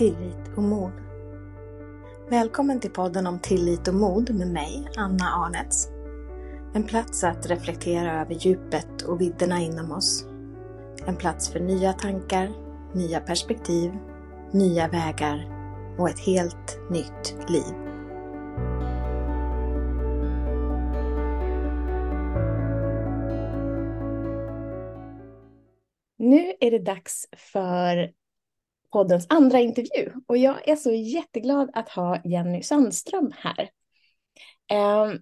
tillit och mod. Välkommen till podden om tillit och mod med mig, Anna Arnets. En plats att reflektera över djupet och vidderna inom oss. En plats för nya tankar, nya perspektiv, nya vägar och ett helt nytt liv. Nu är det dags för poddens andra intervju och jag är så jätteglad att ha Jenny Sandström här. Eh,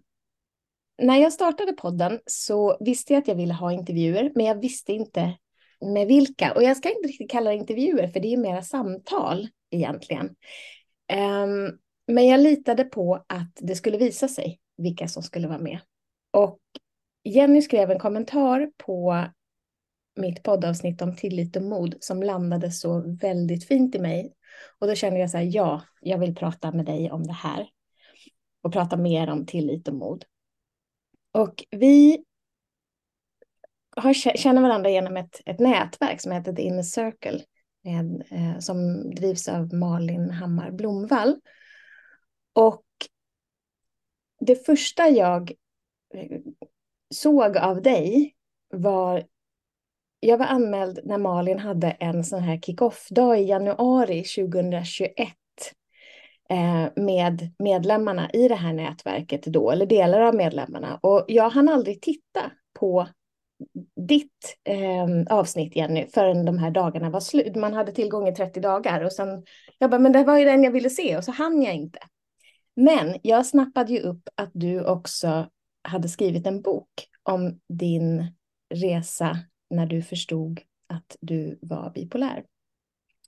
när jag startade podden så visste jag att jag ville ha intervjuer, men jag visste inte med vilka. Och jag ska inte riktigt kalla det intervjuer, för det är mera samtal egentligen. Eh, men jag litade på att det skulle visa sig vilka som skulle vara med. Och Jenny skrev en kommentar på mitt poddavsnitt om tillit och mod som landade så väldigt fint i mig. Och då kände jag så här, ja, jag vill prata med dig om det här. Och prata mer om tillit och mod. Och vi har, känner varandra genom ett, ett nätverk som heter The Inner Circle. Med, eh, som drivs av Malin Hammar Blomvall. Och det första jag eh, såg av dig var jag var anmäld när Malin hade en sån här kick-off-dag i januari 2021 eh, med medlemmarna i det här nätverket då, eller delar av medlemmarna. Och jag hann aldrig titta på ditt eh, avsnitt, Jenny, förrän de här dagarna var slut. Man hade tillgång i 30 dagar och sen, jag bara, men det var ju den jag ville se och så hann jag inte. Men jag snappade ju upp att du också hade skrivit en bok om din resa när du förstod att du var bipolär.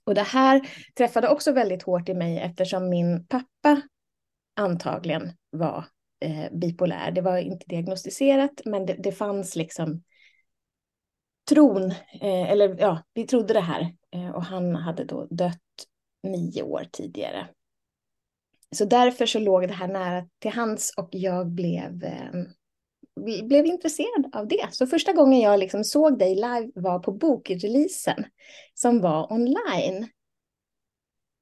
Och det här träffade också väldigt hårt i mig eftersom min pappa antagligen var eh, bipolär. Det var inte diagnostiserat, men det, det fanns liksom tron, eh, eller ja, vi trodde det här. Eh, och han hade då dött nio år tidigare. Så därför så låg det här nära till hands och jag blev eh, blev intresserad av det. Så första gången jag liksom såg dig live var på bokreleasen som var online.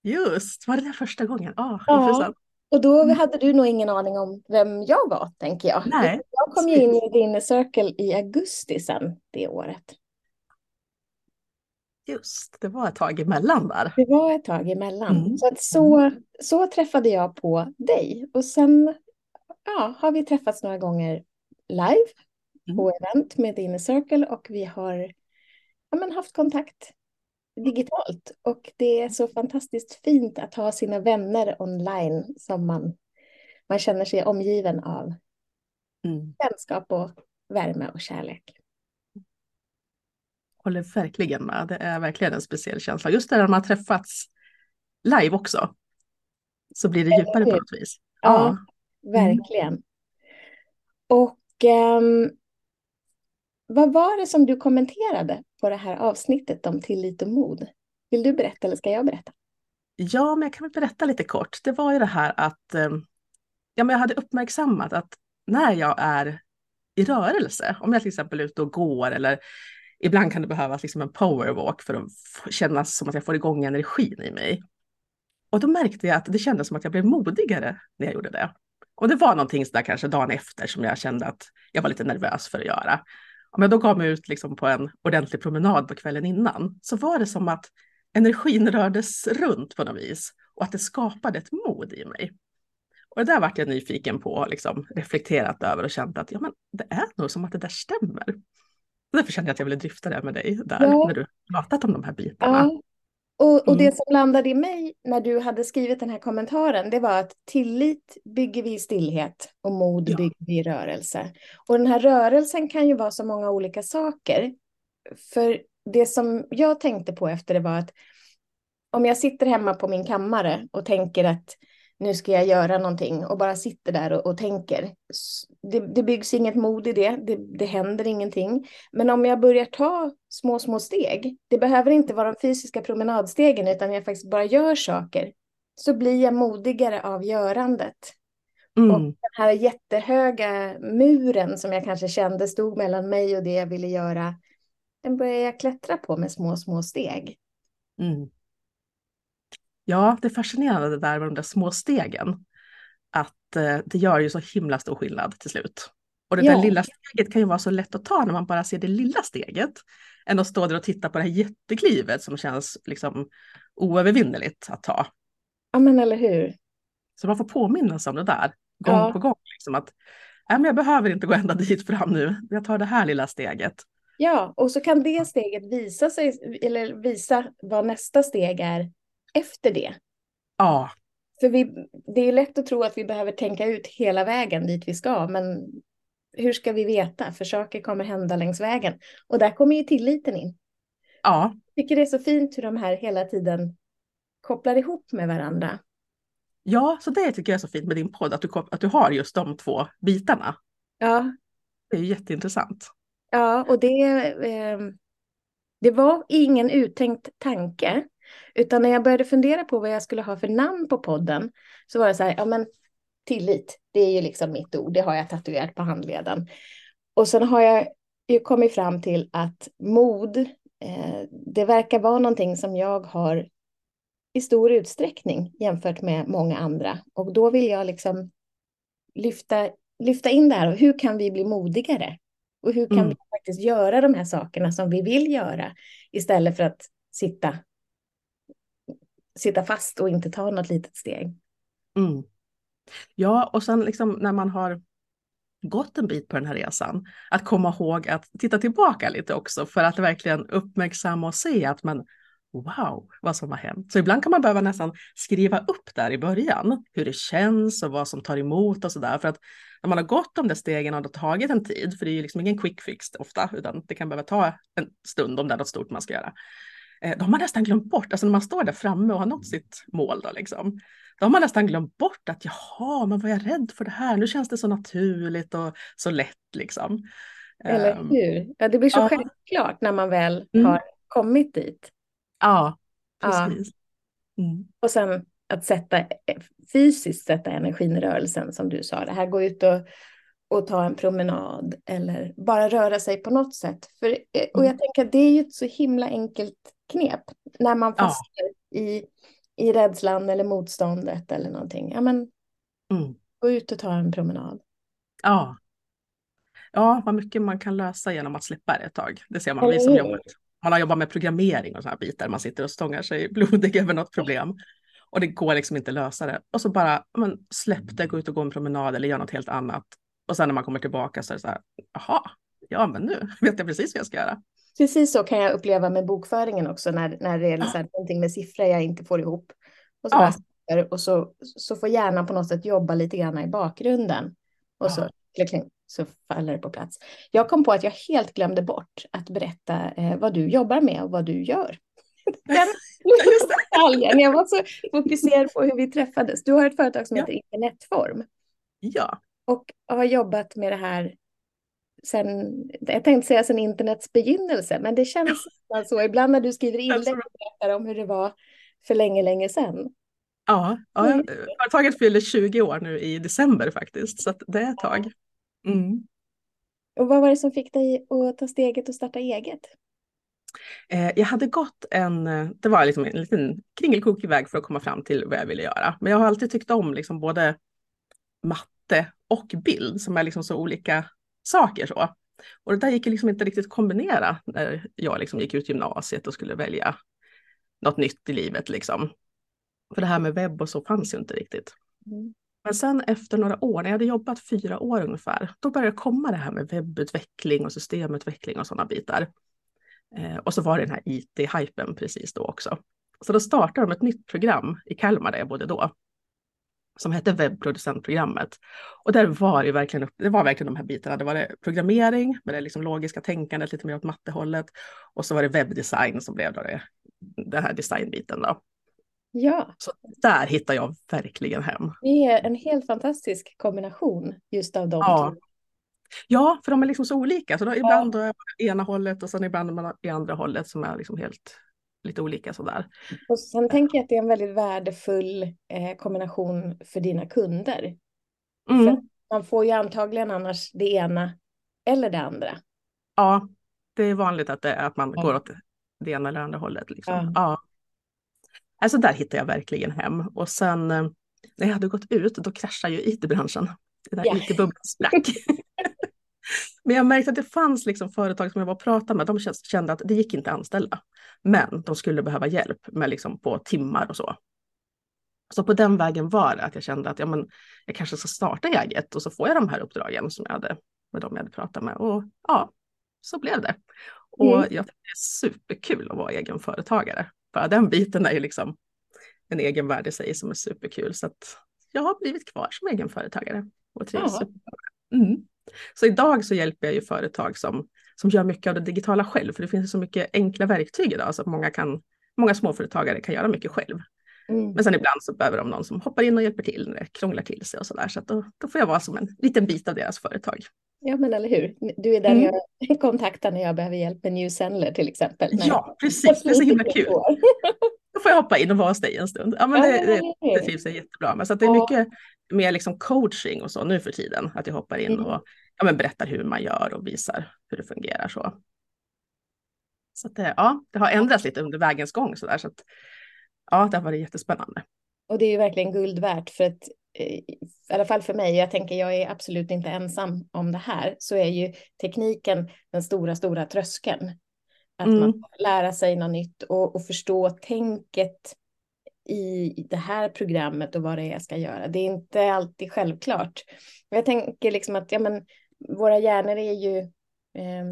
Just, var det den första gången? Oh, ja, intressant. Och då mm. hade du nog ingen aning om vem jag var, tänker jag. Nej. Jag kom ju in i din cirkel i augusti sen det året. Just, det var ett tag emellan där. Det var ett tag emellan. Mm. Så, att så, så träffade jag på dig. Och sen ja, har vi träffats några gånger live mm. på event med Inner Circle och vi har ja, men haft kontakt digitalt. Och det är så fantastiskt fint att ha sina vänner online som man, man känner sig omgiven av mm. vänskap och värme och kärlek. Håller verkligen med. Det är verkligen en speciell känsla. Just det när man har träffats live också. Så blir det djupare på något vis. Ja, ja. verkligen. Mm. Och eh, vad var det som du kommenterade på det här avsnittet om tillit och mod? Vill du berätta eller ska jag berätta? Ja, men jag kan väl berätta lite kort. Det var ju det här att eh, ja, men jag hade uppmärksammat att när jag är i rörelse, om jag till exempel är ute och går eller ibland kan det behövas liksom en powerwalk för att kännas som att jag får igång energin i mig. Och då märkte jag att det kändes som att jag blev modigare när jag gjorde det. Och det var någonting där kanske dagen efter som jag kände att jag var lite nervös för att göra. Om då gav mig ut liksom på en ordentlig promenad på kvällen innan så var det som att energin rördes runt på något vis och att det skapade ett mod i mig. Och det där vart jag nyfiken på, liksom, reflekterat över och känt att ja, men det är nog som att det där stämmer. Och därför kände jag att jag ville dryfta det med dig där ja. när du pratat om de här bitarna. Ja. Och, och det mm. som landade i mig när du hade skrivit den här kommentaren, det var att tillit bygger vi i stillhet och mod ja. bygger vi i rörelse. Och den här rörelsen kan ju vara så många olika saker. För det som jag tänkte på efter det var att om jag sitter hemma på min kammare och tänker att nu ska jag göra någonting och bara sitter där och, och tänker. Det, det, byggs inget mod i det, det, det händer ingenting. Men om jag börjar ta små, små steg, det behöver inte vara de fysiska promenadstegen utan jag faktiskt bara gör saker, så blir jag modigare av görandet. Mm. Och den här jättehöga muren som jag kanske kände stod mellan mig och det jag ville göra, den börjar jag klättra på med små, små steg. Mm. Ja, det är fascinerande det där med de där små stegen. Att eh, det gör ju så himla stor skillnad till slut. Och det Ja. där lilla steget kan ju vara så lätt att ta när man bara ser det lilla steget. Än att stå där och titta på det här jätteklivet som känns liksom oövervinneligt att ta. Ja, men eller hur? Så man får påminna sig om det där gång Ja. på gång. Liksom att Nej, men jag behöver inte gå ända dit fram nu. Jag tar det här lilla steget. Ja, och så kan det steget visa sig, eller visa vad nästa steg är efter det. Ja, För vi, det är lätt att tro att vi behöver tänka ut hela vägen dit vi ska, men hur ska vi veta? För saker kommer hända längs vägen. Och där kommer ju tilliten in. ja, Jag tycker det är så fint hur de här hela tiden kopplar ihop med varandra. ja, så det tycker jag är så fint med din podd, att du, att du har just de två bitarna. Ja, Det är ju jätteintressant. ja och det, eh, det var ingen uttänkt tanke. Utan när jag började fundera på vad jag skulle ha för namn på podden så var det så här, ja men tillit, det är ju liksom mitt ord, det har jag tatuerat på handleden. Och sen har jag ju kommit fram till att mod, eh, det verkar vara någonting som jag har i stor utsträckning jämfört med många andra. Och då vill jag liksom lyfta, lyfta in det här, och hur kan vi bli modigare? Och hur kan Mm. vi faktiskt göra de här sakerna som vi vill göra istället för att sitta, sitta fast och inte ta något litet steg. Mm. Ja, och sen liksom när man har gått en bit på den här resan, att komma ihåg att titta tillbaka lite också för att verkligen uppmärksamma och se att man wow, vad som har hänt. Så ibland kan man behöva nästan skriva upp där i början hur det känns och vad som tar emot och så där. För att när man har gått de där stegen och det har tagit en tid, för det är ju liksom ingen quick fix ofta, utan det kan behöva ta en stund om det är något stort man ska göra. Eh, Då har man nästan glömt bort, alltså när man står där framme och har nått sitt mål då liksom, då har man nästan glömt bort att jaha, men var jag rädd för det här? Nu känns det så naturligt och så lätt liksom. Eller Ehm, hur? Ja, det blir så ja. självklart när man väl Mm. har kommit dit. Ja, Ja. precis. Mm. Och sen att sätta fysiskt sätta energin i rörelsen som du sa. Det här gå ut och, och ta en promenad eller bara röra sig på något sätt. För, eh, och jag tänker att det är ju ett så himla enkelt knep när man Ja. fastnar i, i rädslan eller motståndet eller någonting. Ja, men Mm. gå ut och ta en promenad. Ja. Ja, vad mycket man kan lösa genom att släppa det ett tag. Det ser man, vi som jobbat. Man har jobbat med programmering och sådana här bitar. Man sitter och stångar sig blodig över något problem. Och det går liksom inte att lösa det. Och så bara, ja, men släpp det, gå ut och gå en promenad eller göra något helt annat. Och sen när man kommer tillbaka så är det så här, jaha, ja men nu vet jag precis vad jag ska göra. Precis så kan jag uppleva med bokföringen också när, när det är så här, någonting med siffror jag inte får ihop. Och så, Ja. sitter och så, så får hjärnan på något sätt jobba lite grann i bakgrunden. Och så, klick, klick, så faller det på plats. Jag kom på att jag helt glömde bort att berätta eh, vad du jobbar med och vad du gör. Den detaljen. Jag var så fokuserad på hur vi träffades. Du har ett företag som Ja. heter Internetform Ja, och har jobbat med det här sen, jag tänkte säga sen internets begynnelse, men det känns nästan så ibland när du skriver inlägg berättar om hur det var för länge, länge sedan. ja, ja Mm. företaget fyller 20 år nu i december faktiskt. Så det är ett tag. Mm. Och vad var det som fick dig att ta steget och starta eget? Eh, jag hade gått en, det var liksom en liten kringelkrokig väg för att komma fram till vad jag ville göra. Men jag har alltid tyckt om liksom både matte och bild som är liksom så olika saker. Så. Och det där gick ju liksom inte riktigt att kombinera när jag liksom gick ut gymnasiet och skulle välja något nytt i livet. Liksom. För det här med webb och så fanns ju inte riktigt. Mm. Men sen efter några år, när jag hade jobbat fyra år ungefär, då började det komma det här med webbutveckling och systemutveckling och sådana bitar. Eh, och så var det den här IT-hypen precis då också. Så då startade de ett nytt program i Kalmar där jag bodde då, som hette webbproducentprogrammet. Och där var det verkligen, det var verkligen de här bitarna. Det var det programmering med det liksom logiska tänkandet, lite mer åt mattehållet. Och så var det webbdesign som blev då det, den här designbiten då. Ja, Så där hittar jag verkligen hem. det är en helt fantastisk kombination just av de Ja. två. Ja, för de är liksom så olika. Så då, ibland då är man ena hållet och sen ibland är man i andra hållet som är liksom helt lite olika sådär. Och sen tänker jag att det är en väldigt värdefull eh, kombination för dina kunder. Mm. För man får ju antagligen annars det ena eller det andra. Ja, det är vanligt att, det, att man Ja. går åt det ena eller andra hållet. Liksom. Ja. Ja. alltså där hittade jag verkligen hem. Och sen eh, när jag hade gått ut, då kraschade ju IT-branschen. Den där Ja. IT-bubblan sprack. Men jag märkte att det fanns liksom företag som jag var och pratade med, de kände att det gick inte att anställa. Men de skulle behöva hjälp med liksom på timmar och så. Så på den vägen var det att jag kände att ja, men, jag kanske ska starta eget och så får jag de här uppdragen som jag hade med dem jag hade pratat med. Och ja, så blev det. Och Mm. jag tycker det är superkul att vara egen företagare. Bara den biten är ju liksom en egen värld i sig som är superkul. Så att jag har blivit kvar som egen företagare och trivs Ja. Mm. Så idag så hjälper jag ju företag som, som gör mycket av det digitala själv, för det finns så mycket enkla verktyg idag så att många, kan, många småföretagare kan göra mycket själv. Mm. Men sen ibland så behöver de någon som hoppar in och hjälper till när det krånglar till sig och sådär. Så att då, då får jag vara som en liten bit av deras företag. Ja, men eller hur? Du är där Mm. jag kontaktar när jag behöver hjälp med New Sendler till exempel. Ja, precis. Det är så himla kul. Då får jag hoppa in och vara hos dig en stund. Ja, men det, det, det trivs jag jättebra med. Så det är mycket mer liksom coaching och så nu för tiden. Att jag hoppar in Mm. och ja, men berättar hur man gör och visar hur det fungerar. Så, så att det, ja, det har ändrats lite under vägens gång. Så där, så att, ja, det har varit jättespännande. Och det är ju verkligen guld värt för att eh, i alla fall för mig, jag tänker jag är absolut inte ensam om det här, så är ju tekniken den stora, stora tröskeln. Att Mm. man får lära sig något nytt och, och förstå tänket i det här programmet och vad det är jag ska göra. Det är inte alltid självklart. Jag tänker liksom att ja, men, våra hjärnor är ju eh,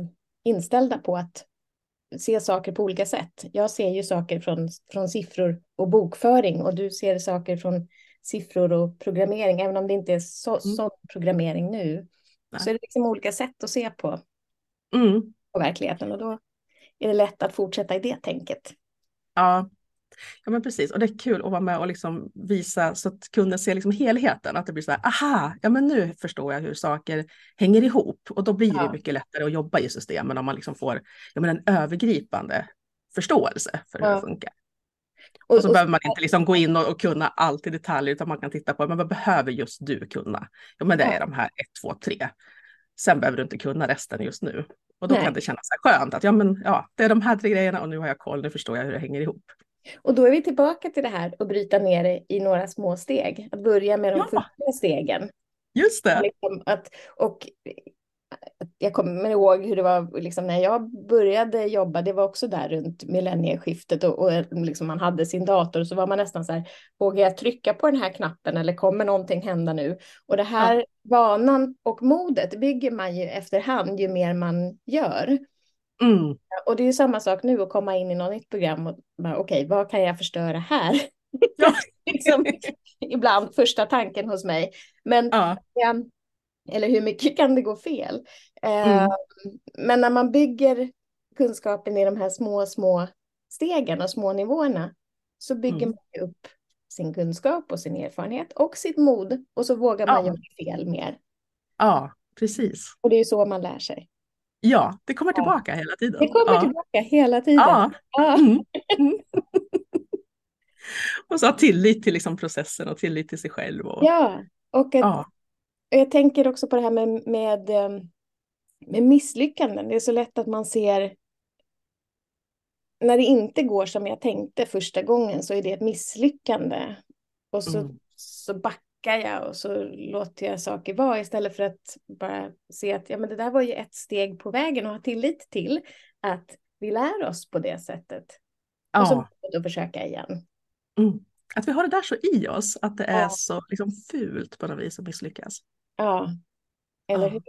inställda på att se saker på olika sätt. Jag ser ju saker från, från siffror och bokföring och du ser saker från siffror och programmering, även om det inte är så, Mm. sån programmering nu. Nej. Så är det liksom olika sätt att se på, Mm. på verkligheten och då är det lätt att fortsätta i det tänket. Ja. Ja, men precis. Och det är kul att vara med och liksom visa så att kunden ser liksom helheten. Att det blir så här, aha, ja men nu förstår jag hur saker hänger ihop. Och då blir det Ja. mycket lättare att jobba i systemen om man liksom får ja, men en övergripande förståelse för hur Ja. det funkar. Och, Och så och- behöver man inte liksom gå in och, och kunna allt i detalj utan man kan titta på men vad behöver just du kunna? Ja, men det är de här 1, 2, 3. Sen behöver du inte kunna resten just nu. Och då Nej. kan det kännas skönt att ja, men, ja, det är de här tre grejerna och nu har jag koll, nu förstår jag hur det hänger ihop. Och då är vi tillbaka till det här att bryta ner det i några små steg. Att börja med de Ja. första stegen. Just det. Liksom att, och jag kommer ihåg hur det var liksom när jag började jobba. Det var också där runt millennieskiftet och, och liksom man hade sin dator. Så var man nästan så här, vågar jag trycka på den här knappen eller kommer någonting hända nu? Och det här vanan och modet bygger man ju efterhand ju mer man gör. Mm. Och det är ju samma sak nu att komma in i något nytt program och bara okej, vad kan jag förstöra här? Ja. liksom, ibland första tanken hos mig. Men Ja. eller hur mycket kan det gå fel? Eh, Mm. Men när man bygger kunskapen i de här små, små stegen och små nivåerna så bygger Mm. man upp sin kunskap och sin erfarenhet och sitt mod och så vågar man Ja. göra fel mer. ja, precis. Och det är så man lär sig. Ja, det kommer Ja. tillbaka hela tiden. Det kommer ja. tillbaka hela tiden. Ja. Ja. Mm. Mm. och så ha tillit till liksom processen och tillit till sig själv. Och, Ja, och ja. och jag tänker också på det här med, med, eh, med misslyckanden. Det är så lätt att man ser när det inte går som jag tänkte första gången så är det ett misslyckande. Och så, Mm. så backar jag och så låter jag saker vara istället för att bara se att ja, men det där var ju ett steg på vägen och ha tillit till att vi lär oss på det sättet. Och så ja. då försöka igen. Mm. Att vi har det där så i oss, att det är Ja. så liksom fult på något vis att misslyckas. Ja, eller Ja. hur?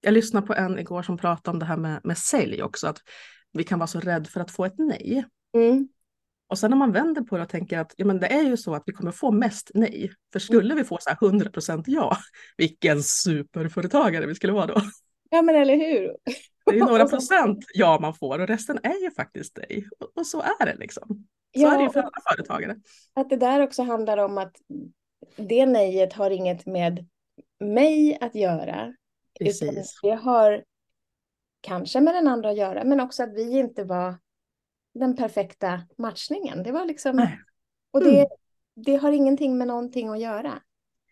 Jag lyssnade på en igår som pratade om det här med, med sälj också, att vi kan vara så rädd för att få ett nej. Mm. Och sen när man vänder på det och tänker att ja, men det är ju så att vi kommer få mest nej. För skulle vi få så här 100% ja, vilken superföretagare vi skulle vara då. Ja, men eller hur? Det är ju några procent ja man får och resten är ju faktiskt nej. Och, och så är det liksom. Så Ja, är det ju för alla företagare. Att det där också handlar om att det nejet har inget med mig att göra. Utan Precis. det har kanske med den andra att göra, men också att vi inte var den perfekta matchningen. Det var liksom, Nej. och det, Mm. det har ingenting med någonting att göra.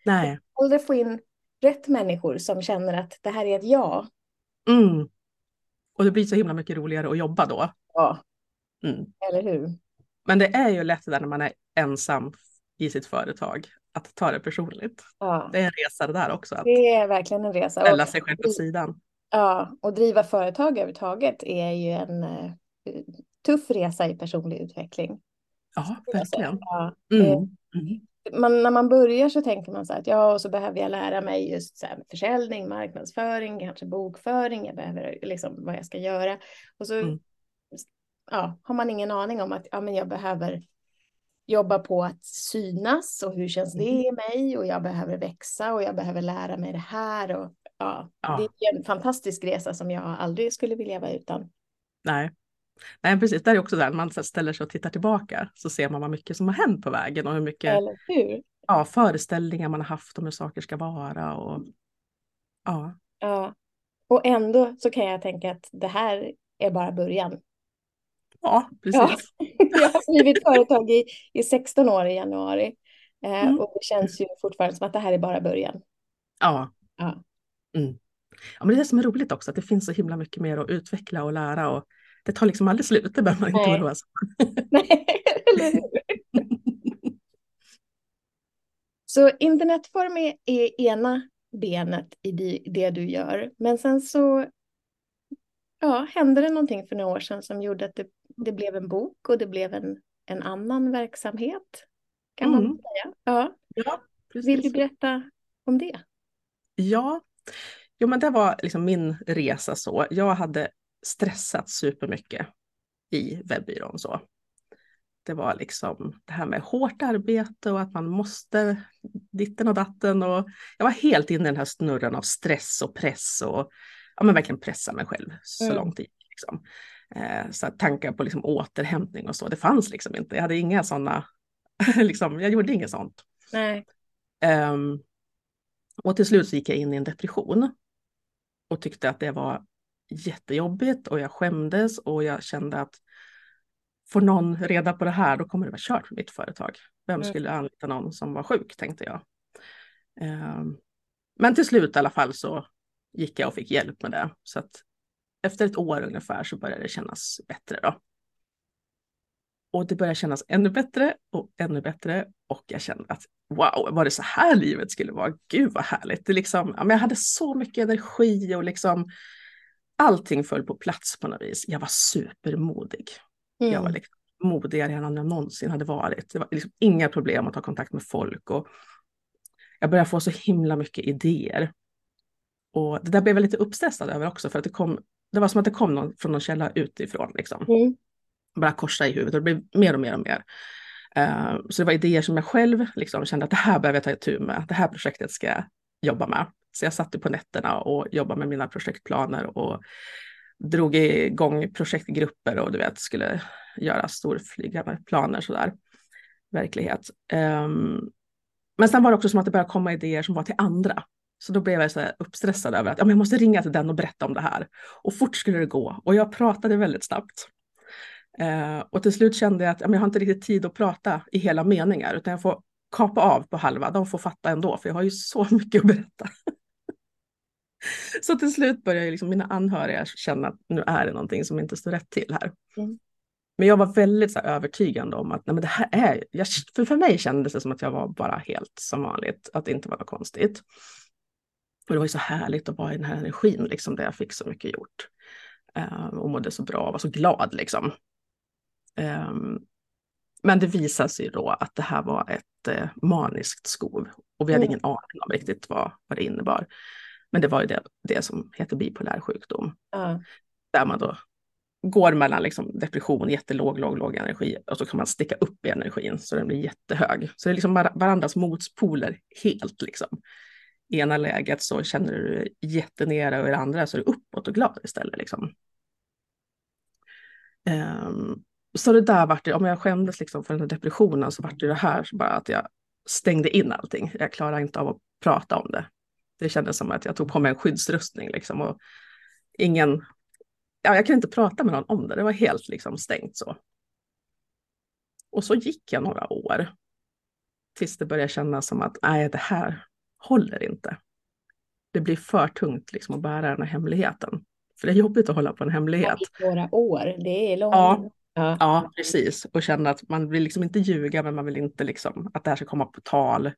Nej. Aldrig få in rätt människor som känner att det här är ett ja. Mm. Och det blir så himla mycket roligare att jobba då. Ja, Mm. eller hur? Men det är ju lätt där när man är ensam i sitt företag att ta det personligt. Ja. Det är en resa det där också. Att Det är verkligen en resa. ställa sig själv på sidan. ja, och driva företag överhuvudtaget är ju en eh, tuff resa i personlig utveckling. Ja, verkligen. Ja. Mm. Eh, Mm. man, när man börjar så tänker man så här att ja, och så behöver jag lära mig just så här, försäljning, marknadsföring, kanske bokföring, jag behöver liksom vad jag ska göra. Och så Mm. ja, har man ingen aning om att ja, men jag behöver jobba på att synas och hur känns det Mm. i mig och jag behöver växa och jag behöver lära mig det här och ja, Ja. det är en fantastisk resa som jag aldrig skulle vilja vara utan. Nej. Nej, precis. Det är också där man ställer sig och tittar tillbaka så ser man vad mycket som har hänt på vägen och hur mycket hur? ja, föreställningar man har haft om hur saker ska vara. Och, ja, Ja. Och ändå så kan jag tänka att det här är bara början. ja, precis. Ja. Jag har drivit företag i, i 16 år i januari. Eh, Mm. Och det känns ju fortfarande som att det här är bara början. Ja. Ja. Mm. ja, men det är det som är roligt också, att det finns så himla mycket mer att utveckla och lära. Och det tar liksom aldrig slut, det behöver man inte oroa sig Nej, eller hur? Så internetform är, är ena benet i det, det du gör. Men sen så ja, hände det någonting för några år sedan som gjorde att det, det blev en bok och det blev en, en annan verksamhet. Kan man Mm. säga. Ja. Ja, Vill du berätta om det? Ja, jo, men det var liksom min resa så. Jag hade stressat supermycket i webbyrån så. Det var liksom det här med hårt arbete och att man måste ditten och datten och jag var helt inne i den här snurran av stress och press och ja, men verkligen pressa mig själv så Mm. långt det gick. Liksom. Eh, så tankar på liksom återhämtning och så, det fanns liksom inte. Jag hade inga sådana, liksom, jag gjorde inget sånt. Nej. Ehm, och till slut så gick jag in i en depression och tyckte att det var jättejobbigt och jag skämdes och jag kände att får någon reda på det här då kommer det vara kört för mitt företag. Vem Mm. skulle anlita någon som var sjuk tänkte jag. Ehm, men till slut i alla fall så gick jag och fick hjälp med det. Så att efter ett år ungefär så började det kännas bättre då. Och det började kännas ännu bättre och ännu bättre. Och jag kände att wow, var det så här livet skulle vara? Gud vad härligt. Det liksom, ja, men jag hade så mycket energi och liksom allting föll på plats på något vis. Jag var supermodig. Jag var Mm. liksom modigare än jag någonsin hade varit. Det var liksom inga problem att ta kontakt med folk. Och jag började få så himla mycket idéer. Och det där blev jag lite uppstressad över också, för att det, kom, det var som att det kom någon från någon källa utifrån. Liksom Mm. bara korsa i huvudet och det blev mer och mer och mer. Eh, så det var idéer som jag själv liksom kände att det här behöver jag ta itu med, det här projektet ska jag jobba med. Så jag satt på nätterna och jobbade med mina projektplaner och drog igång projektgrupper och du vet skulle göra storflygande planer sådär. Verklighet. Um, men sen var det också som att det började komma idéer som var till andra. Så då blev jag så uppstressad över att ja, men jag måste ringa till den och berätta om det här. Och fort skulle det gå. Och jag pratade väldigt snabbt. Eh, och till slut kände jag att ja, men jag har inte riktigt tid att prata i hela meningar, utan jag får kapa av på halva. De får fatta ändå, för jag har ju så mycket att berätta. så till slut började ju liksom mina anhöriga känna att nu är det någonting som inte står rätt till här. Mm. Men jag var väldigt så här, övertygande om att nej, men det här är, jag, för, för mig kändes det som att jag var bara helt som vanligt, att det inte var något konstigt. Och det var ju så härligt att vara i den här energin, liksom, där jag fick så mycket gjort. Eh, och mådde så bra och var så glad liksom. Ehm, men det visade sig då att det här var ett eh, maniskt skov och vi hade Mm. ingen aning om riktigt vad, vad det innebar. Men det var ju det, det som heter bipolär sjukdom, Ja. där man då går mellan liksom depression, jättelåg, låg, låg energi och så kan man sticka upp i energin så den blir jättehög. Så det är liksom var- varandras motpoler helt liksom. I ena läget så känner du dig jättenere och i det andra så är du uppåt och glad istället liksom. Ehm, så det där vart det, om jag skämdes liksom för den här depressionen så vart det det här bara att jag stängde in allting. Jag klarade inte av att prata om det. Det kändes som att jag tog på mig en skyddsrustning liksom och ingen, ja jag kunde inte prata med någon om det, det var helt liksom stängt så. Och så gick jag några år. Tills det började kännas som att nej, det här håller inte. Det blir för tungt liksom att bära den här hemligheten. För det är jobbigt att hålla på en hemlighet. Några år, det är långt. Ja. Ja. Ja, precis. Och känna att man vill liksom inte ljuga, men man vill inte liksom att det här ska komma på tal.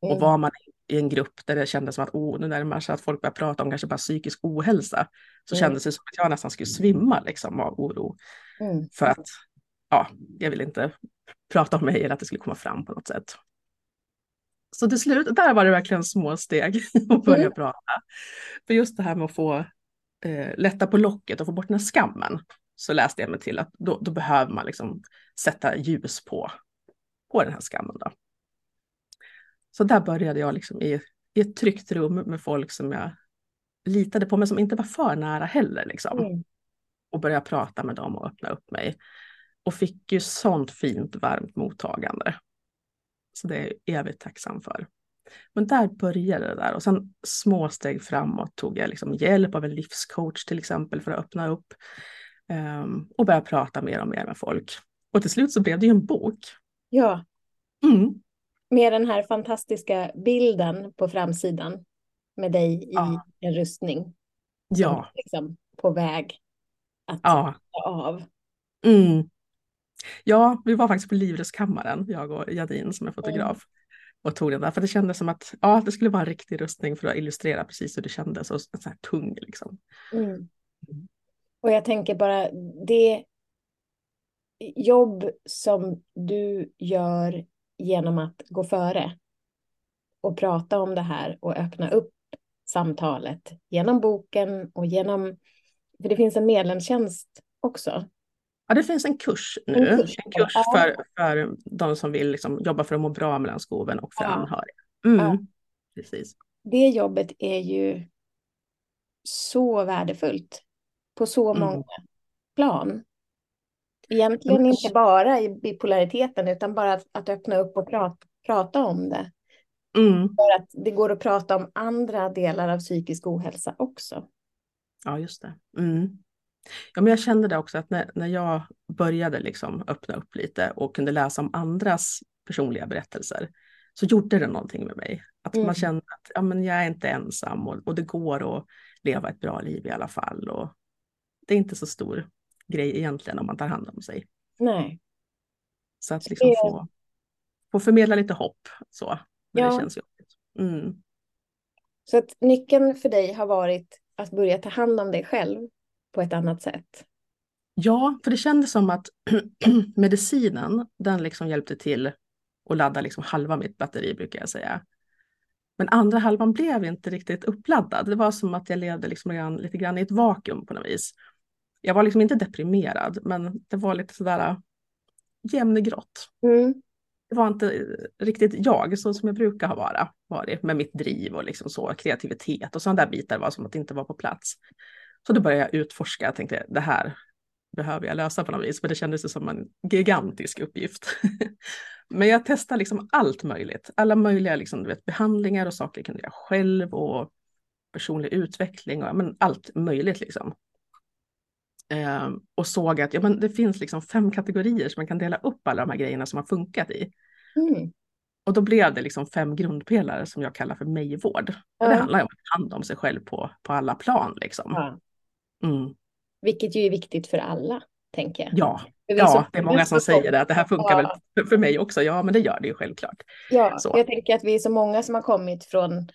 Och Mm. var man i en grupp där det kändes som att oh, nu närmar sig att folk börjar prata om kanske bara psykisk ohälsa, så Mm. kändes det som att jag nästan skulle svimma liksom, av oro. Mm. För att ja, jag vill inte prata om mig eller att det skulle komma fram på något sätt. Så till slut, där var det verkligen små steg att börja Mm. prata. För just det här med att få eh, lätta på locket och få bort den här skammen, så läste jag mig till att då, då behöver man liksom sätta ljus på, på den här skammen. Då. Så där började jag liksom i, i ett tryggt rum med folk som jag litade på, men som inte var för nära heller. Liksom Mm. och började prata med dem och öppna upp mig. Och fick ju sånt fint varmt mottagande. Så det är jag evigt tacksam för. Men där började det där och sen små steg framåt tog jag liksom hjälp av en livscoach till exempel för att öppna upp ehm, och börja prata mer och mer med folk. Och till slut så blev det ju en bok. Ja, Mm. Med den här fantastiska bilden på framsidan med dig i Ja. en rustning. Ja, Liksom på väg att ja. av. Mm. Ja, vi var faktiskt på Livrustkammaren, jag och Jadin som är fotograf. Och tog den där, för det kändes som att ja, det skulle vara en riktig rustning för att illustrera precis hur det kändes. Och så här tung liksom. Mm. Och jag tänker bara det jobb som du gör genom att gå före och prata om det här och öppna upp samtalet genom boken och genom, för det finns en medlemstjänst också. Ja, det finns en kurs nu. En En kurs. kurs, Ja. för, för de som vill liksom jobba för att må bra mellan skoven och för Ja. anhöriga. Mm. Ja. Precis. Det jobbet är ju så värdefullt på så Mm. många plan. Egentligen men- inte bara i bipolariteten utan bara att, att öppna upp och prata, prata om det. Mm. För att det går att prata om andra delar av psykisk ohälsa också. Ja, just det. Mm. Ja, men jag kände det också att när, när jag började liksom öppna upp lite och kunde läsa om andras personliga berättelser så gjorde det någonting med mig. Att Mm. man kände att ja, men jag är inte ensam och, och det går att leva ett bra liv i alla fall. Och det är inte så stor grej egentligen om man tar hand om sig. Nej. Så att liksom få, få förmedla lite hopp så. Men Ja. det känns jobbigt. Mm. Så att nyckeln för dig har varit att börja ta hand om dig själv på ett annat sätt. Ja, för det kändes som att medicinen, den liksom hjälpte till att ladda liksom halva mitt batteri brukar jag säga. Men andra halvan blev inte riktigt uppladdad. Det var som att jag levde liksom lite grann i ett vakuum på något vis. Jag var liksom inte deprimerad, men det var lite sådär jämngrått. Mm. Det var inte riktigt jag, så som jag brukar ha vara, varit med mitt driv och liksom så, kreativitet och sådana där bitar var som att inte var på plats. Så då började jag utforska, jag tänkte det här behöver jag lösa på något vis, för det kändes som en gigantisk uppgift. Men jag testade liksom allt möjligt, alla möjliga liksom, du vet, behandlingar och saker jag kunde göra själv och personlig utveckling och men allt möjligt liksom. Ehm, och såg att ja, men det finns liksom fem kategorier som man kan dela upp alla de här grejerna som har funkat i. Mm. Och då blev det liksom fem grundpelare som jag kallar för mig-vård. Och det handlar om att ta hand om sig själv på, på alla plan. Liksom. Mm. Vilket ju är viktigt för alla, tänker jag. Ja, ja, det är många som säger det, att det här funkar Ja. väl för- för mig också. Ja, men det gör det ju självklart. Ja, Så. jag tänker att vi är så många som har kommit från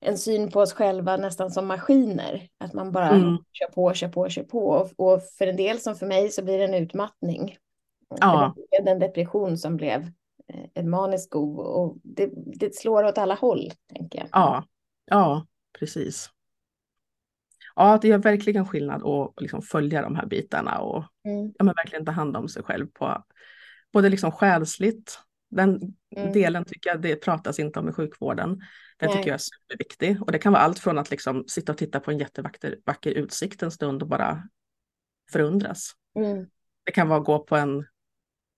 en syn på oss själva nästan som maskiner. Att man bara Mm. kör på, kör på, kör på. Och, och för en del som för mig så blir det en utmattning. Ja. Det blev en depression som blev eh, en manisk go och det, det slår åt alla håll, tänker jag. Ja, ja, precis. Ja, det gör verkligen skillnad att liksom följa de här bitarna och Mm. ja, men verkligen ta hand om sig själv på både liksom själsligt. Den Mm. delen tycker jag det pratas inte om i sjukvården. Den Nej. tycker jag är superviktig och det kan vara allt från att liksom sitta och titta på en jättevacker vacker utsikt en stund och bara förundras. Mm. Det kan vara att gå på en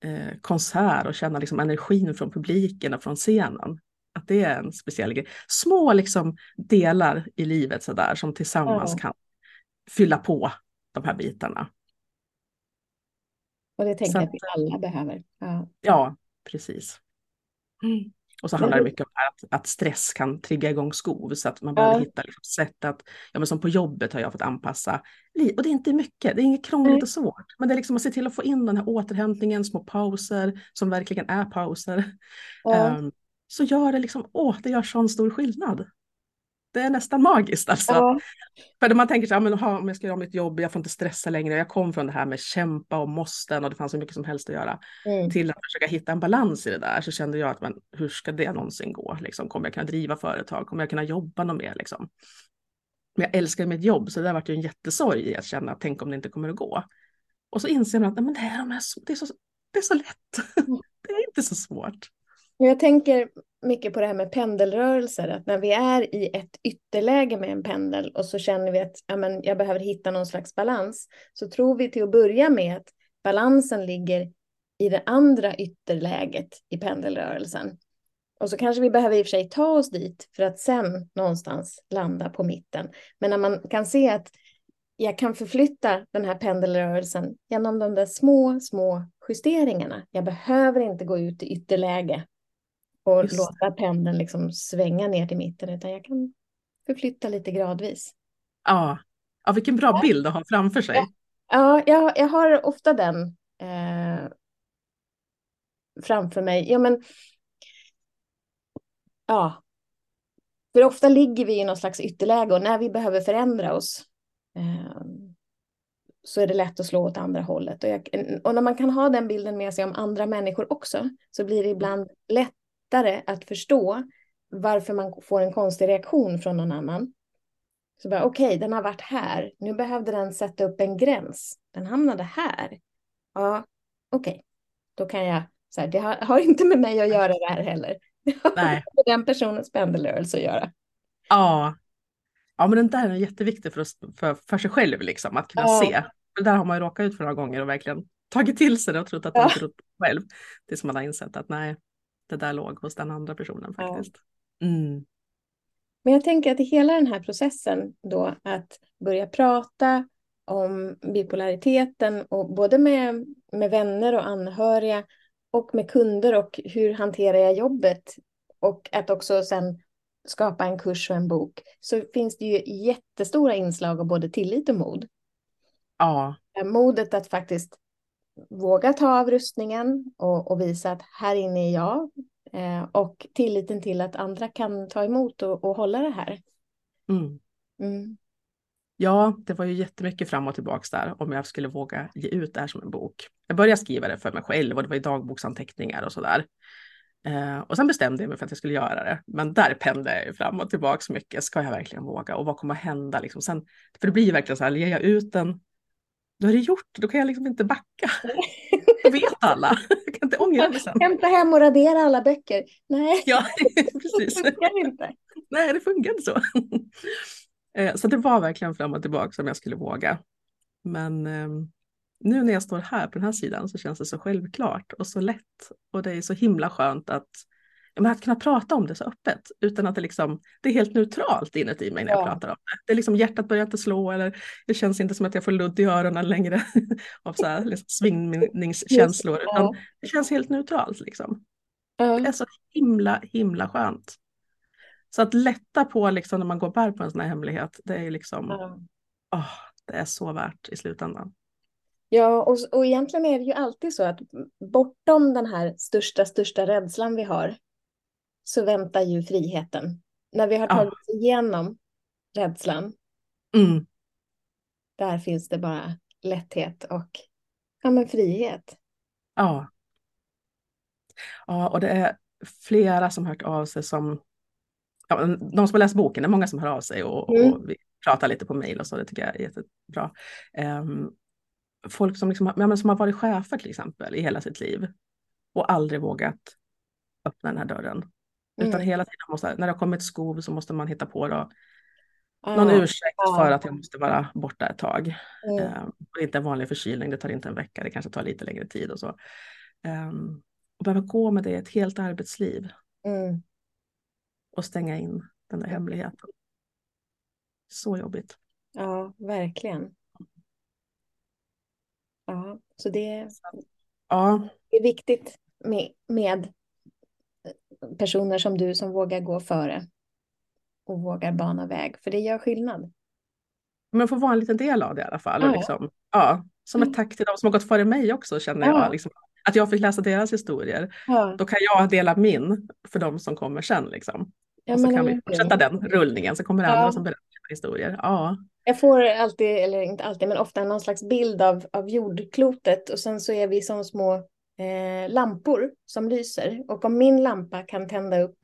eh, konsert och känna liksom energin från publiken och från scenen. Att det är en speciell grej. Små liksom delar i livet så där, som tillsammans Ja. kan fylla på de här bitarna. Och det tänker Så jag att vi alla behöver. Ja. Ja, precis. Mm. Och så handlar det det- mycket om att, att stress kan trigga igång skov så att man behöver Ja. hitta liksom sätt att, ja men som på jobbet har jag fått anpassa, och det är inte mycket, det är inget krångligt Nej. och svårt, men det är liksom att se till att få in den här återhämtningen, små pauser som verkligen är pauser. Ja. Ehm, så gör det liksom, åh, det gör sån stor skillnad. Det är nästan magiskt alltså. Ja. För man tänker så här, men, aha, om jag ska göra mitt jobb, jag får inte stressa längre, jag kom från det här med kämpa och måsten och det fanns så mycket som helst att göra, Mm. till att försöka hitta en balans i det där, så kände jag att men, hur ska det någonsin gå? Liksom, kommer jag kunna driva företag? Kommer jag kunna jobba något mer? Liksom? Men jag älskar mitt jobb, så det där vart ju en jättesorg i att känna, tänk om det inte kommer att gå. Och så inser man att men det, här, de här, det, är så, det är så lätt. Mm. det är inte så svårt. Jag tänker mycket på det här med pendelrörelser, att när vi är i ett ytterläge med en pendel och så känner vi att ja, men jag behöver hitta någon slags balans, så tror vi till att börja med att balansen ligger i det andra ytterläget i pendelrörelsen. Och så kanske vi behöver i och för sig ta oss dit för att sen någonstans landa på mitten. Men när man kan se att jag kan förflytta den här pendelrörelsen genom de där små, små justeringarna. Jag behöver inte gå ut i ytterläge och Just låta pendeln liksom svänga ner till mitten, utan jag kan förflytta lite gradvis. Ja, ja vilken bra bild att ha framför sig. Ja. Ja, jag, jag har ofta den eh, framför mig. Ja, men ja. För ofta ligger vi i någon slags ytterläge och när vi behöver förändra oss eh, så är det lätt att slå åt andra hållet. Och, jag, och när man kan ha den bilden med sig om andra människor också så blir det ibland lättare att förstå varför man får en konstig reaktion från någon annan. Så bara, okej, okay, den har varit här. Nu behövde den sätta upp en gräns. Den hamnade här. Ja, okej. Okay. Då kan jag, så här, det har, har, inte med mig att göra det här heller. Det har Nej. med den personens pendelrörelse att göra. Ja. ja, men den där är jätteviktig för, oss, för, för sig själv, liksom, att kunna Ja. se. Det där har man ju råkat ut för några gånger och verkligen tagit till sig det och trott att Ja. man trott själv. Tills man har insett att nej, det där låg hos den andra personen Ja. faktiskt. Mm. Men jag tänker att i hela den här processen då att börja prata om bipolariteten och både med, med vänner och anhöriga och med kunder och hur hanterar jag jobbet och att också sen skapa en kurs och en bok så finns det ju jättestora inslag av både tillit och mod. Ja, Modet att faktiskt våga ta av rustningen och, och visa att här inne är jag eh, och tilliten till att andra kan ta emot och, och hålla det här. mm. Mm. ja, det var ju jättemycket fram och tillbaks där om jag skulle våga ge ut det här som en bok. Jag började skriva det för mig själv och det var i dagboksanteckningar och sådär. Eh, och sen bestämde jag mig för att jag skulle göra det. Men där pendlade jag ju fram och tillbaks mycket. Ska jag verkligen våga? Och vad kommer att hända? Liksom sen, för det blir ju verkligen så här, ger jag ut den, då är det gjort. Då kan jag liksom inte backa. Då vet alla. Jag kan inte ångra mig sen. Hämta hem och radera alla böcker. Nej, Ja, det precis. funkar inte. Nej, det funkar inte så. Eh, Så det var verkligen fram och tillbaka som jag skulle våga. Men ehm, nu när jag står här på den här sidan så känns det så självklart och så lätt. Och det är så himla skönt att, men att kunna prata om det så öppet utan att det, liksom, det är helt neutralt inuti mig när jag Ja. pratar om det. Det är liksom hjärtat börjar inte slå eller det känns inte som att jag får ludd i öronen längre av så här, liksom, svingningskänslor. Just det, ja. det känns helt neutralt liksom. Det Ja. är så himla, himla skönt. Så att lätta på liksom när man går bär på en sån här hemlighet, det är liksom, Ja. åh, det är så värt i slutändan. Ja, och, och egentligen är det ju alltid så att bortom den här största, största rädslan vi har så väntar ju friheten. När vi har Ja. tagit oss igenom rädslan, Mm, där finns det bara lätthet och ja, men frihet. ja. Ja, och det är flera som hört av sig som, ja, de som har läst boken, det är många som hör av sig och, Mm. och vi pratar lite på mejl och så, det tycker jag är jättebra. Ehm, folk som, liksom, ja, men som har varit chefer till exempel i hela sitt liv och aldrig vågat öppna den här dörren. Utan Mm. hela tiden måste, när det har kommit skov så måste man hitta på då, någon Ja. ursäkt ja. för att jag måste vara borta ett tag. Mm. Eh, och inte en vanlig förkylning, det tar inte en vecka, det kanske tar lite längre tid och så. Um, och behöva gå med det ett helt arbetsliv Mm. och stänga in den där hemligheten. Så jobbigt. Ja, verkligen. Ja, så det Ja, är viktigt med, med personer som du som vågar gå före och vågar bana väg, för det gör skillnad. Men får vara en liten del av det i alla fall. Ja. Liksom, ja, som ett tack till de som har gått före mig också känner Ja. jag. Liksom, att jag fick läsa deras historier. Ja, Då kan jag dela min för de som kommer sen. Liksom. och så kan vi fortsätta den rullningen så kommer det andra som berättar historier. Ja, Jag får alltid, eller inte alltid, men ofta någon slags bild av, av jordklotet och sen så är vi som små eh, lampor som lyser. Och om min lampa kan tända upp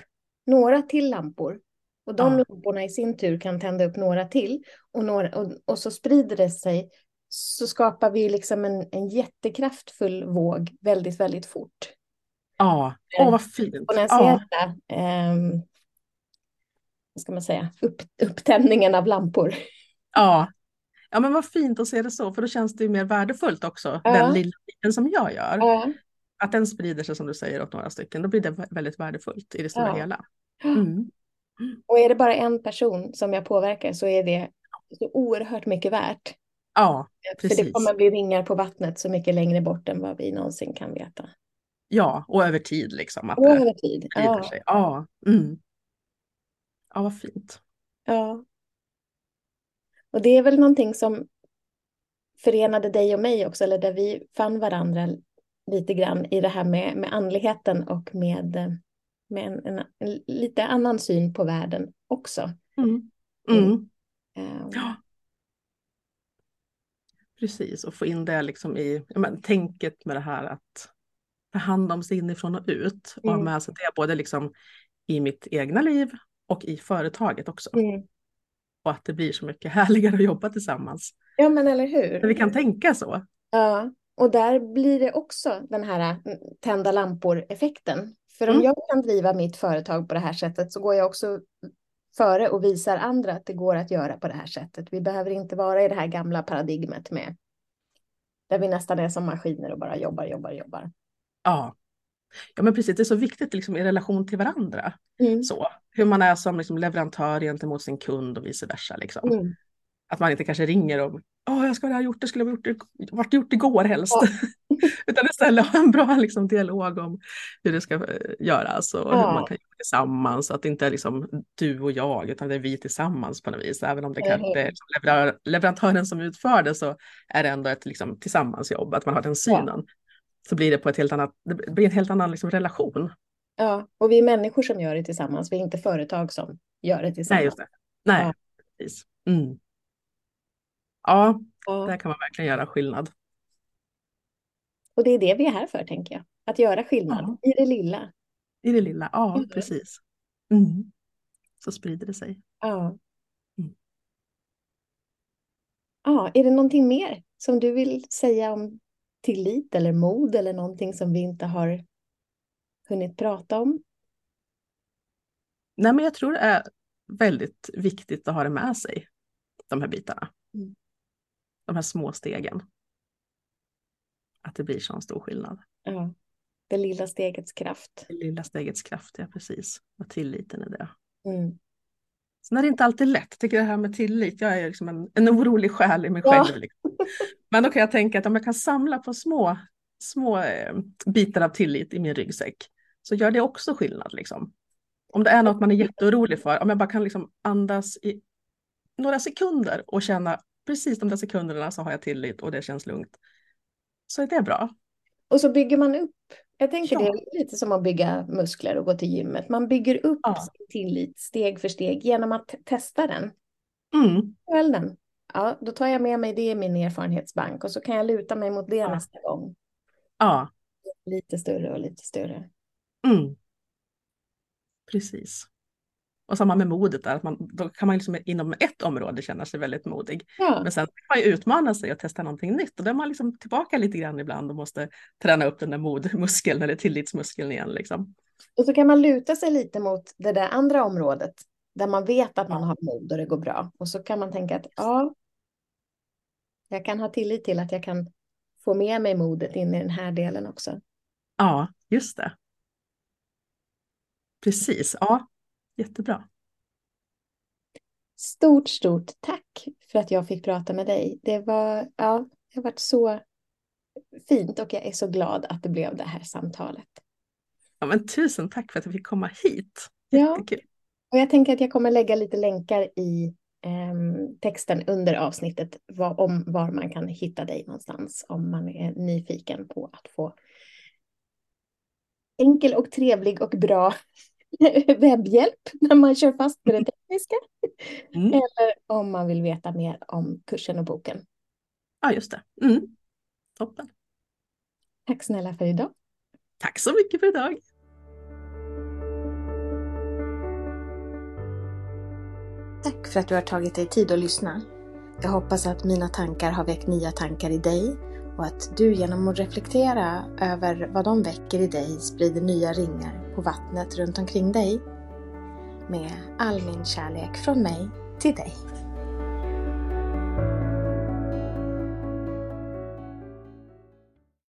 några till lampor och de Ja. lamporna i sin tur kan tända upp några till och, några, och, och så sprider det sig så skapar vi liksom en, en jättekraftfull våg väldigt, väldigt fort. ja. Åh vad fint. Ja, Exponentiella, ehm, vad ska man säga, upp, upptändningen av lampor. ja. ja, men vad fint att se det så, för då känns det ju mer värdefullt också, Ja. den lilla biten som jag gör. Ja. Att den sprider sig som du säger åt några stycken, då blir det vä- väldigt värdefullt i det stora Ja. hela. Mm. Och är det bara en person som jag påverkar så är det så oerhört mycket värt. Ja, För det Precis. kommer bli ringar på vattnet så mycket längre bort än vad vi någonsin kan veta. ja, och över tid liksom. Att Och över tid. Ja, sig. Ja, mm. ja, vad fint. ja. Och det är väl någonting som förenade dig och mig också, eller där vi fann varandra lite grann i det här med, med andligheten och med, eh, med en, en, en lite annan syn på världen också. Mm. Mm. Ehm, Ja. Precis, och få in det liksom i men, tänket med det här att ta hand om sig inifrån och ut och ha Mm. med sig det både liksom i mitt egna liv och i företaget också. Mm. Och att det blir så mycket härligare att jobba tillsammans. Ja, men eller hur? När vi kan tänka så. Ja, och där blir det också den här mm, tända lampor-effekten. För om Mm. jag kan driva mitt företag på det här sättet så går jag också före och visar andra att det går att göra på det här sättet. Vi behöver inte vara i det här gamla paradigmet med där vi nästan är som maskiner och bara jobbar, jobbar, jobbar. Ja. ja, men precis. Det är så viktigt liksom, i relation till varandra. Mm. Så. Hur man är som liksom, leverantör gentemot sin kund och vice versa. Liksom. Mm. Att man inte kanske ringer och Åh, jag ska ha gjort, det skulle ha gjort, det- varit gjort igår helst. Ja. Utan istället ha en bra liksom, dialog om hur det ska eh, göras och hur Ja. man kan göra tillsammans. Att det inte är liksom du och jag utan det är vi tillsammans på något vis. Även om det Eller kanske är leverantör, leverantören som utför det så är det ändå ett liksom, tillsammansjobb. Att man har den synen. Så blir det på ett helt annat, det blir en helt annan liksom, relation. Ja, och vi är människor som gör det tillsammans. Vi är inte företag som gör det tillsammans. Nej, just det. Nej, Ja. precis. Mm. Ja, Ja. där kan man verkligen göra skillnad. Och det är det vi är här för, tänker jag. Att göra skillnad i det lilla. I det lilla, ja Mm. precis. Mm. Så sprider det sig. Ja. Mm. Ja, är det någonting mer som du vill säga om tillit eller mod eller någonting som vi inte har hunnit prata om? Nej, men jag tror det är väldigt viktigt att ha det med sig, de här bitarna. Mm. De här små stegen. Att det blir sån stor skillnad. Ja, det lilla stegets kraft. Det lilla stegets kraft, ja precis. Och tilliten i det. Mm. Sen är det inte alltid lätt, jag tycker det här med tillit, jag är liksom en, en orolig själ i mig Ja. själv. Liksom. Men då kan jag tänka att om jag kan samla på små, små eh, bitar av tillit i min ryggsäck så gör det också skillnad. Liksom. Om det är något man är jätteorolig för, om jag bara kan liksom andas i några sekunder och känna precis de där sekunderna så har jag tillit och det känns lugnt. Så är det bra. Och så bygger man upp. Jag tänker Ja. det är lite som att bygga muskler och gå till gymmet. Man bygger upp Ja. sin tillit steg för steg genom att testa den. Mm. Väl den. Ja, då tar jag med mig det i min erfarenhetsbank och så kan jag luta mig mot det Ja. nästa gång. Ja, Lite större och lite större. mm. precis. Och samma med modet där, att man, då kan man liksom inom ett område känna sig väldigt modig. Ja, Men sen kan man ju utmana sig och testa någonting nytt och då är man liksom tillbaka lite grann ibland och måste träna upp den där modmuskeln eller tillitsmuskeln igen. Liksom. och så kan man luta sig lite mot det där andra området där man vet att man har mod och det går bra. Och så kan man tänka att ja, jag kan ha tillit till att jag kan få med mig modet in i den här delen också. Ja, just det. Precis, ja, jättebra. Stort, stort tack för att jag fick prata med dig. Det var, ja, det har varit så fint och jag är så glad att det blev det här samtalet. Ja, men tusen tack för att jag fick komma hit. Ja, och jag tänker att jag kommer lägga lite länkar i eh, texten under avsnittet var, om var man kan hitta dig någonstans om man är nyfiken på att få enkel och trevlig och bra webbhjälp när man kör fast med det tekniska. Mm. Eller om man vill veta mer om kursen och boken. Ja, just det. Mm. Toppen. Tack snälla för idag. Tack så mycket för idag. Tack för att du har tagit dig tid att lyssna. Jag hoppas att mina tankar har väckt nya tankar i dig och att du genom att reflektera över vad de väcker i dig sprider nya ringar på vattnet runt omkring dig. Med all min kärlek från mig till dig.